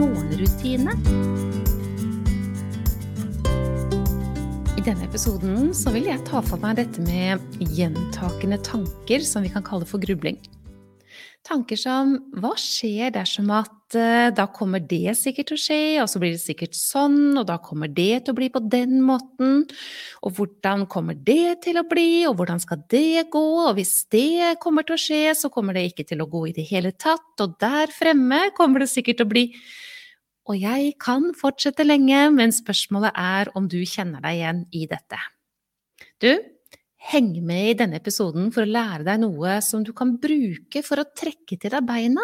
morgenrutine. I denne episoden så vil jeg ta for meg dette med gjentakende tanker, som vi kan kalle for grubling. Tanker som hva skjer dersom at uh, da kommer det sikkert til å skje, og så blir det sikkert sånn, og da kommer det til å bli på den måten, og hvordan kommer det til å bli, og hvordan skal det gå, og hvis det kommer til å skje, så kommer det ikke til å gå i det hele tatt, og der fremme kommer det sikkert til å bli Og jeg kan fortsette lenge, men spørsmålet er om du kjenner deg igjen i dette. Du, Heng med i denne episoden for å lære deg noe som du kan bruke for å trekke til deg beina,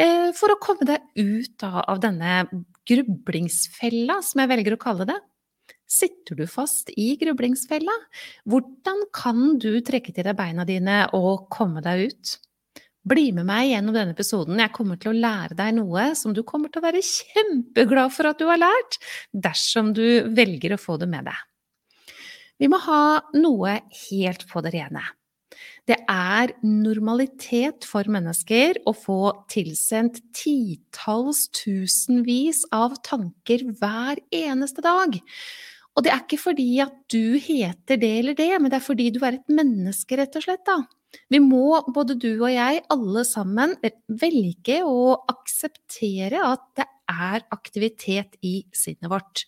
eh, for å komme deg ut av denne grublingsfella, som jeg velger å kalle det. Sitter du fast i grublingsfella? Hvordan kan du trekke til deg beina dine og komme deg ut? Bli med meg gjennom denne episoden. Jeg kommer til å lære deg noe som du kommer til å være kjempeglad for at du har lært, dersom du velger å få det med deg. Vi må ha noe helt på det rene. Det er normalitet for mennesker å få tilsendt titalls tusenvis av tanker hver eneste dag. Og det er ikke fordi at du heter det eller det, men det er fordi du er et menneske, rett og slett. da. Vi må, både du og jeg, alle sammen, velge å akseptere at det er aktivitet i sinnet vårt.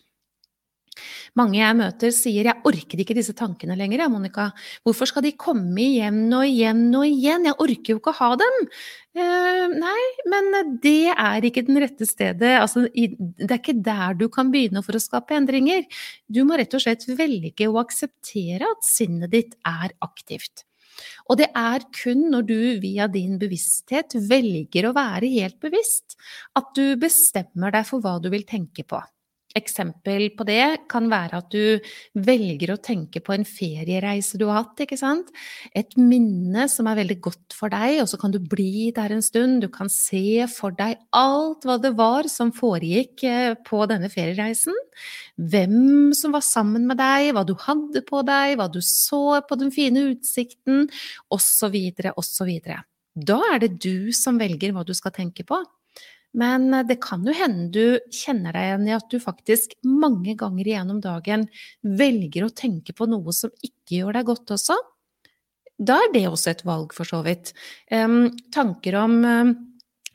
Mange jeg møter sier 'jeg orker ikke disse tankene lenger', jeg, Monica. Hvorfor skal de komme igjen og igjen og igjen? Jeg orker jo ikke å ha dem. Uh, nei, men det er ikke den rette stedet. Altså, det er ikke der du kan begynne for å skape endringer. Du må rett og slett velge å akseptere at sinnet ditt er aktivt. Og det er kun når du via din bevissthet velger å være helt bevisst, at du bestemmer deg for hva du vil tenke på. Eksempel på det kan være at du velger å tenke på en feriereise du har hatt, ikke sant. Et minne som er veldig godt for deg, og så kan du bli der en stund. Du kan se for deg alt hva det var som foregikk eh, på denne feriereisen. Hvem som var sammen med deg, hva du hadde på deg, hva du så på den fine utsikten, osv., osv. Da er det du som velger hva du skal tenke på. Men eh, det kan jo hende du kjenner deg igjen i at du faktisk mange ganger igjennom dagen velger å tenke på noe som ikke gjør deg godt også. Da er det også et valg, for så vidt. Um, tanker om um,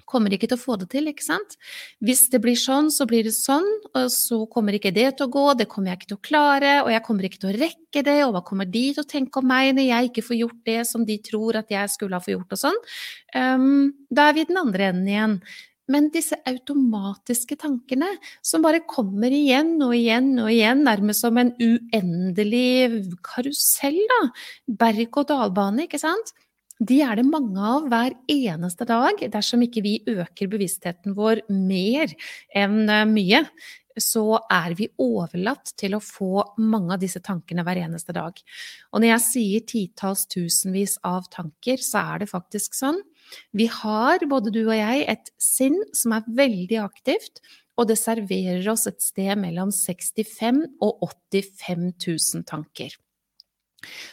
kommer ikke til å få det til, ikke sant. Hvis det blir sånn, så blir det sånn, og så kommer ikke det til å gå, det kommer jeg ikke til å klare, og jeg kommer ikke til å rekke det, og hva kommer de til å tenke om meg når jeg ikke får gjort det som de tror at jeg skulle ha fått gjort, og sånn. Um, da er vi i den andre enden igjen. Men disse automatiske tankene som bare kommer igjen og igjen og igjen, nærmest som en uendelig karusell, da. Berg-og-dal-bane, ikke sant? De er det mange av hver eneste dag, dersom ikke vi øker bevisstheten vår mer enn eh, mye. Så er vi overlatt til å få mange av disse tankene hver eneste dag. Og når jeg sier titalls tusenvis av tanker, så er det faktisk sånn vi har, både du og jeg, et sinn som er veldig aktivt, og det serverer oss et sted mellom 65 og 85 000 tanker.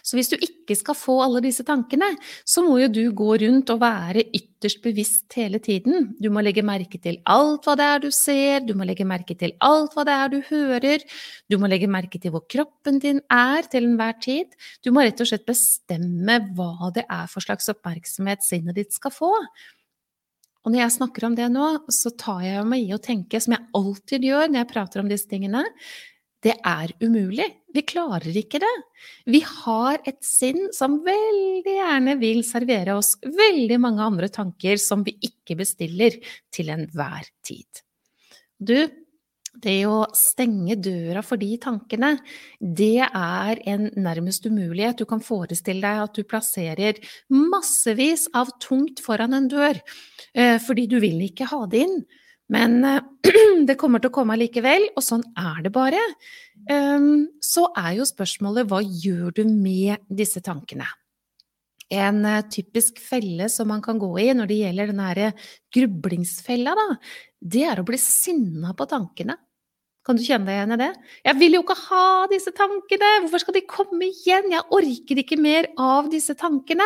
Så hvis du ikke skal få alle disse tankene, så må jo du gå rundt og være ytterst bevisst hele tiden. Du må legge merke til alt hva det er du ser, du må legge merke til alt hva det er du hører, du må legge merke til hvor kroppen din er til enhver tid. Du må rett og slett bestemme hva det er for slags oppmerksomhet sinnet ditt skal få. Og når jeg snakker om det nå, så tar jeg meg i å tenke, som jeg alltid gjør når jeg prater om disse tingene, det er umulig. Vi klarer ikke det. Vi har et sinn som veldig gjerne vil servere oss veldig mange andre tanker som vi ikke bestiller til enhver tid. Du, det å stenge døra for de tankene, det er en nærmest umulighet. Du kan forestille deg at du plasserer massevis av tungt foran en dør, eh, fordi du vil ikke ha det inn. Men det kommer til å komme likevel, og sånn er det bare. Ehm, så er jo spørsmålet hva gjør du med disse tankene? En eh, typisk felle som man kan gå i når det gjelder den her grublingsfella, da, det er å bli sinna på tankene. Kan du kjenne deg igjen i det? Jeg vil jo ikke ha disse tankene! Hvorfor skal de komme igjen? Jeg orker ikke mer av disse tankene!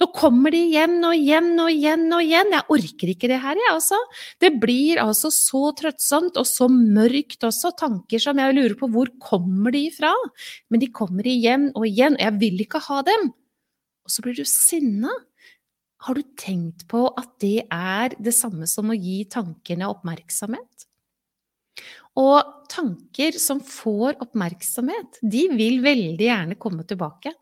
Nå kommer de igjen og igjen og igjen og igjen! Jeg orker ikke det her, jeg altså! Det blir altså så trøttsomt og så mørkt også, tanker som jeg lurer på hvor kommer de ifra? Men de kommer igjen og igjen, og jeg vil ikke ha dem! Og så blir du sinna. Har du tenkt på at det er det samme som å gi tankene oppmerksomhet? Og tanker som får oppmerksomhet, de vil veldig gjerne komme tilbake.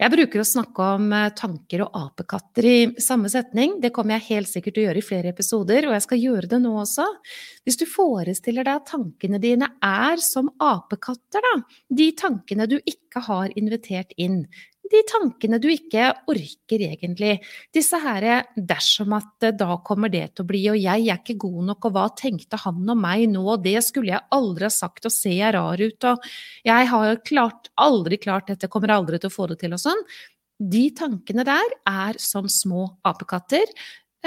Jeg bruker å snakke om eh, tanker og apekatter i samme setning. Det kommer jeg helt sikkert til å gjøre i flere episoder, og jeg skal gjøre det nå også. Hvis du forestiller deg at tankene dine er som apekatter, da, de tankene du ikke har invitert inn, de tankene du ikke orker egentlig. Disse her dersom at eh, da kommer det til å bli, og jeg er ikke god nok, og hva tenkte han om meg nå, og det skulle jeg aldri ha sagt, og ser jeg rar ut, og jeg har klart, aldri klart dette, kommer aldri til å få det til, og sånn. De tankene der er som små apekatter,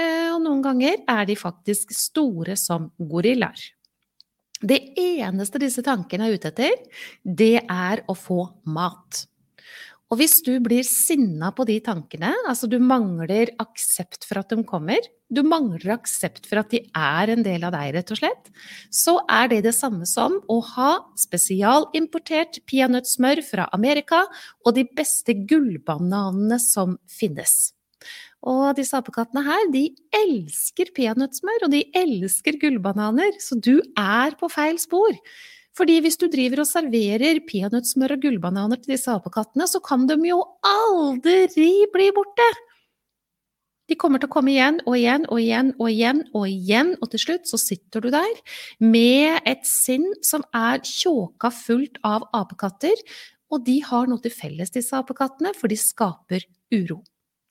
eh, og noen ganger er de faktisk store som gorillaer. Det eneste disse tankene er ute etter, det er å få mat. Og hvis du blir sinna på de tankene, altså du mangler aksept for at de kommer, du mangler aksept for at de er en del av deg, rett og slett, så er det det samme som å ha spesialimportert peanøttsmør fra Amerika og de beste gullbananene som finnes. Og disse apekattene her, de elsker peanøttsmør, og de elsker gullbananer, så du er på feil spor. Fordi hvis du driver og serverer peanøttsmør og gullbananer til disse apekattene, så kan de jo aldri bli borte! De kommer til å komme igjen og igjen og igjen og igjen og igjen, og til slutt så sitter du der med et sinn som er tjåka fullt av apekatter, og de har noe til felles, disse apekattene, for de skaper uro.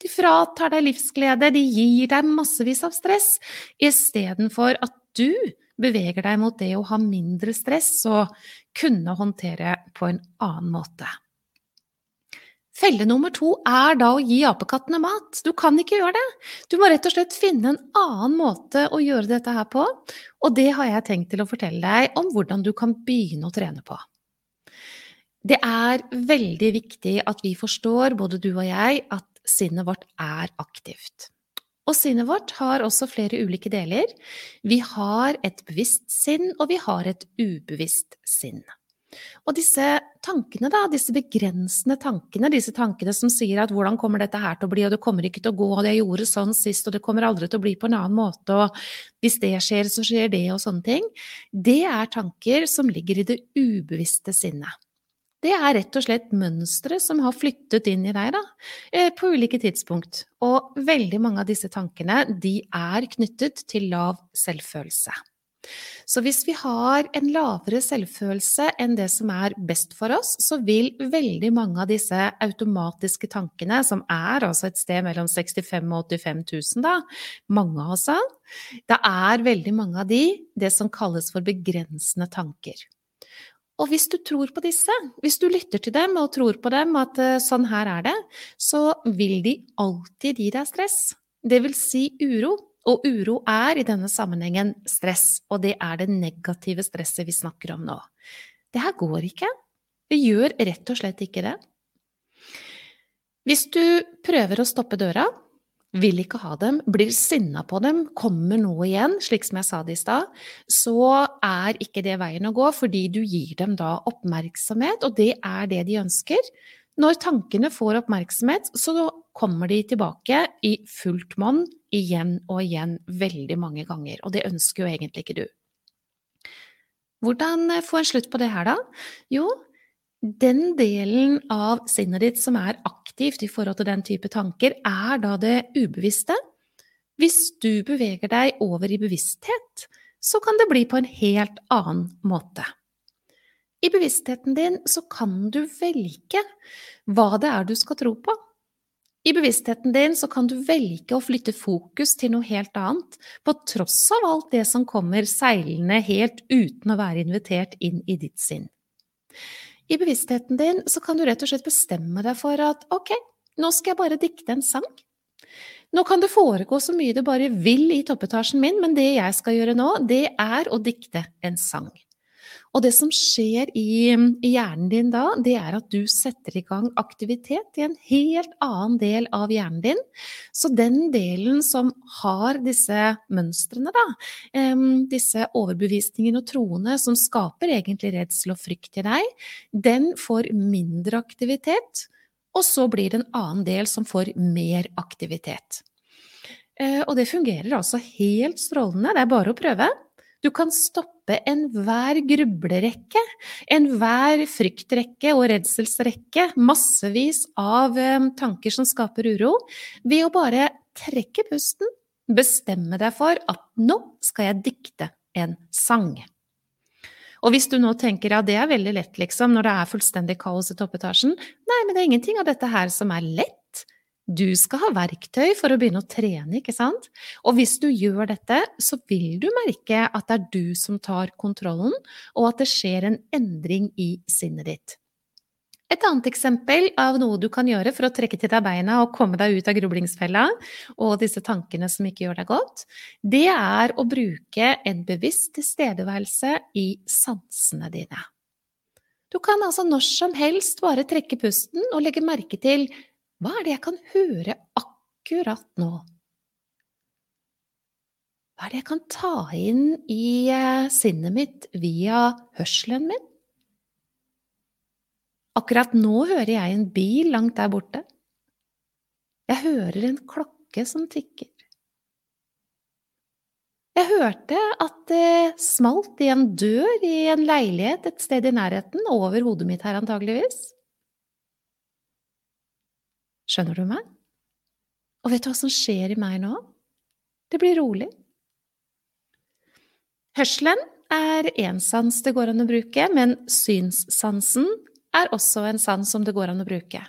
De fratar deg livsglede, de gir deg massevis av stress, istedenfor at du beveger deg mot det å ha mindre stress og kunne håndtere på en annen måte. Felle nummer to er da å gi apekattene mat. Du kan ikke gjøre det. Du må rett og slett finne en annen måte å gjøre dette her på, og det har jeg tenkt til å fortelle deg om hvordan du kan begynne å trene på. Det er veldig viktig at vi forstår, både du og jeg, at sinnet vårt er aktivt. Og sinnet vårt har også flere ulike deler. Vi har et bevisst sinn, og vi har et ubevisst sinn. Og disse tankene, da, disse begrensende tankene, disse tankene som sier at hvordan kommer dette her til å bli, og det kommer ikke til å gå, og det gjorde sånn sist, og det kommer aldri til å bli på en annen måte, og hvis det skjer, så skjer det, og sånne ting, det er tanker som ligger i det ubevisste sinnet det er rett og slett mønstre som har flyttet inn i deg da, eh, på ulike tidspunkt. Og veldig mange av disse tankene de er knyttet til lav selvfølelse. Så hvis vi har en lavere selvfølelse enn det som er best for oss, så vil veldig mange av disse automatiske tankene, som er altså et sted mellom 65 000 og 85 000, da, mange altså, det er veldig mange av de det som kalles for begrensende tanker. Og hvis du tror på disse, hvis du lytter til dem og tror på dem, at uh, sånn her er det, så vil de alltid gi deg stress. Det vil si uro. Og uro er i denne sammenhengen stress, og det er det negative stresset vi snakker om nå. Det her går ikke. Det gjør rett og slett ikke det. Hvis du prøver å stoppe døra, vil ikke ha dem, blir sinna på dem, kommer nå igjen, slik som jeg sa det i stad, så er ikke det veien å gå, fordi du gir dem da oppmerksomhet, og det er det de ønsker. Når tankene får oppmerksomhet, så kommer de tilbake i fullt monn igjen og igjen veldig mange ganger, og det ønsker jo egentlig ikke du. Hvordan få en slutt på det her, da? Jo, den delen av sinnet ditt som er aktivt i forhold til den type tanker, er da det ubevisste. Hvis du beveger deg over i bevissthet, så kan det bli på en helt annen måte. I bevisstheten din så kan du velge hva det er du skal tro på. I bevisstheten din så kan du velge å flytte fokus til noe helt annet, på tross av alt det som kommer seilende helt uten å være invitert inn i ditt sinn. I bevisstheten din så kan du rett og slett bestemme deg for at ok, nå skal jeg bare dikte en sang. Nå kan det foregå så mye du bare vil i toppetasjen min, men det jeg skal gjøre nå, det er å dikte en sang. Og det som skjer i, hjernen din da, det er at du setter i gang aktivitet i en helt annen del av hjernen din. Så den delen som har disse mønstrene, da, disse overbevisningene og troene som skaper egentlig redsel og frykt i deg, den får mindre aktivitet. Og så blir det en annen del som får mer aktivitet. Uh, og det fungerer altså helt strålende. Det er bare å prøve. Du kan stoppe enhver grublerekke, enhver fryktrekke og redselsrekke, massevis av eh, tanker som skaper uro, ved å bare trekke pusten, bestemme deg for at nå skal jeg dikte en sang. Og hvis du nå tenker ja, det er veldig lett, liksom, når det er fullstendig kaos i toppetasjen, nei, men det er ingenting av dette her som er lett. Du skal ha verktøy for å begynne å trene, ikke sant? Og hvis du gjør dette, så vil du merke at det er du som tar kontrollen, og at det skjer en endring i sinnet ditt. Et annet eksempel av noe du kan gjøre for å trekke til deg beina og komme deg ut av grublingsfella og disse tankene som ikke gjør deg godt, det er å bruke en bevisst tilstedeværelse i sansene dine. Du kan altså når som helst bare trekke pusten og legge merke til hva er det jeg kan høre akkurat nå? Hva er det jeg kan ta inn i eh, sinnet mitt via hørselen min? Akkurat nå hører jeg en bil langt der borte. Jeg hører en klokke som tikker. Jeg hørte at det smalt i en dør i en leilighet et sted i nærheten, over hodet mitt her antageligvis. Skjønner du meg? Og vet du hva som skjer i meg nå? Det blir rolig. Hørselen er én sans det går an å bruke, men synssansen er også en sans som det går an å bruke.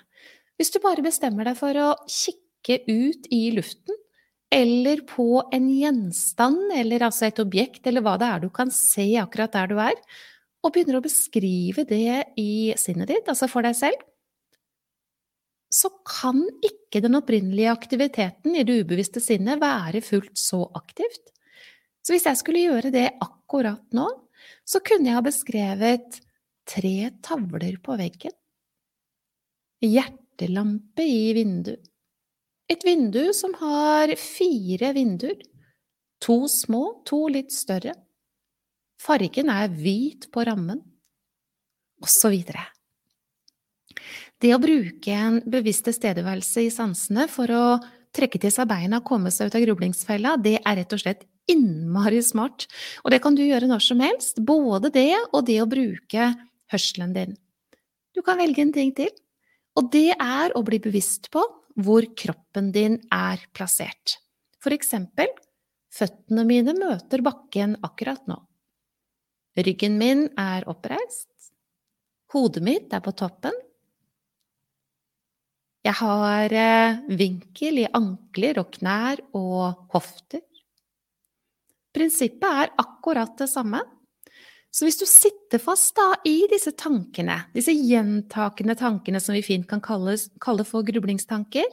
Hvis du bare bestemmer deg for å kikke ut i luften, eller på en gjenstand, eller altså et objekt, eller hva det er du kan se akkurat der du er, og begynner å beskrive det i sinnet ditt, altså for deg selv, så kan ikke den opprinnelige aktiviteten i det ubevisste sinnet være fullt så aktivt. Så hvis jeg skulle gjøre det akkurat nå, så kunne jeg ha beskrevet tre tavler på veggen, hjertelampe i vindu, et vindu som har fire vinduer, to små, to litt større, fargen er hvit på rammen, og så videre. Det å bruke en bevisst tilstedeværelse i sansene for å trekke til seg beina og komme seg ut av grublingsfella, det er rett og slett innmari smart. Og det kan du gjøre når som helst, både det og det å bruke hørselen din. Du kan velge en ting til, og det er å bli bevisst på hvor kroppen din er plassert. For eksempel, føttene mine møter bakken akkurat nå. Ryggen min er oppreist. Hodet mitt er på toppen, jeg har eh, vinkel i ankler og knær og hofter. Prinsippet er akkurat det samme. Så hvis du sitter fast da i disse tankene, disse gjentakende tankene som vi fint kan kalle, kalle for grublingstanker,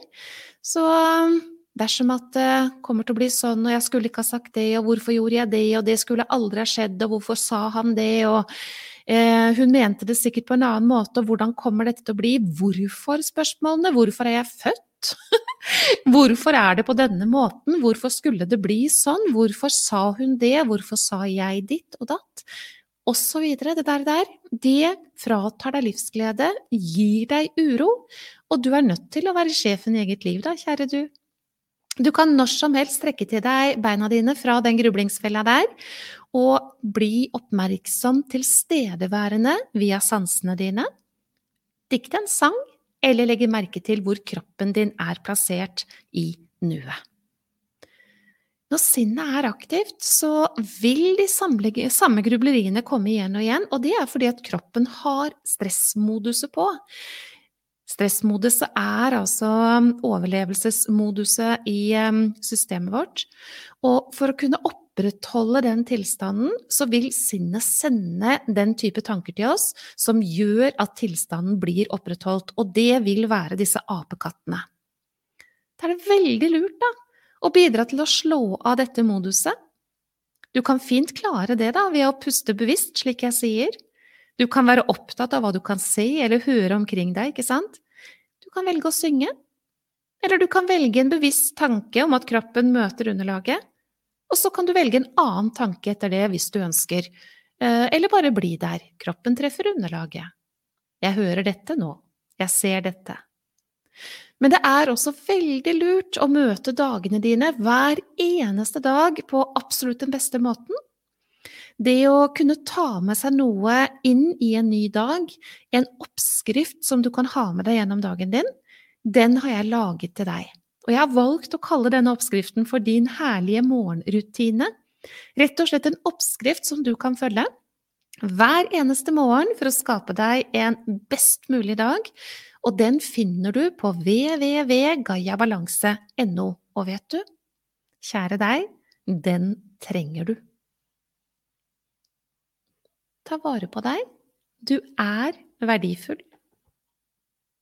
så um, dersom at det kommer til å bli sånn, og jeg skulle ikke ha sagt det, og hvorfor gjorde jeg det, og det skulle aldri ha skjedd, og hvorfor sa han det, og Eh, hun mente det sikkert på en annen måte, og hvordan kommer dette til å bli? Hvorfor-spørsmålene? Hvorfor er jeg født? Hvorfor er det på denne måten? Hvorfor skulle det bli sånn? Hvorfor sa hun det? Hvorfor sa jeg ditt og datt? Og så videre. Det der, der, det fratar deg livsglede, gir deg uro, og du er nødt til å være sjefen i eget liv da, kjære du. Du kan når som helst trekke til deg beina dine fra den grublingsfella der, og bli oppmerksom tilstedeværende via sansene dine. Dikt en sang, eller legge merke til hvor kroppen din er plassert i nuet. Når sinnet er aktivt, så vil de samme grubleriene komme igjen og igjen, og det er fordi at kroppen har stressmoduset på. Stressmoduset er altså overlevelsesmoduset i systemet vårt. Og for å kunne opprettholde den tilstanden, så vil sinnet sende den type tanker til oss som gjør at tilstanden blir opprettholdt. Og det vil være disse apekattene. Da er det veldig lurt, da, å bidra til å slå av dette moduset. Du kan fint klare det da, ved å puste bevisst, slik jeg sier. Du kan være opptatt av hva du kan se eller høre omkring deg, ikke sant? Du kan velge å synge. Eller du kan velge en bevisst tanke om at kroppen møter underlaget. Og så kan du velge en annen tanke etter det hvis du ønsker. Eh, eller bare bli der. Kroppen treffer underlaget. Jeg hører dette nå. Jeg ser dette. Men det er også veldig lurt å møte dagene dine hver eneste dag på absolutt den beste måten. Det å kunne ta med seg noe inn i en ny dag, en oppskrift som du kan ha med deg gjennom dagen din, den har jeg laget til deg. Og jeg har valgt å kalle denne oppskriften for din herlige morgenrutine. Rett og slett en oppskrift som du kan følge hver eneste morgen for å skape deg en best mulig dag, og den finner du på www.gayabalanse.no. Og vet du, kjære deg, den trenger du. Ta vare på deg. Du er verdifull.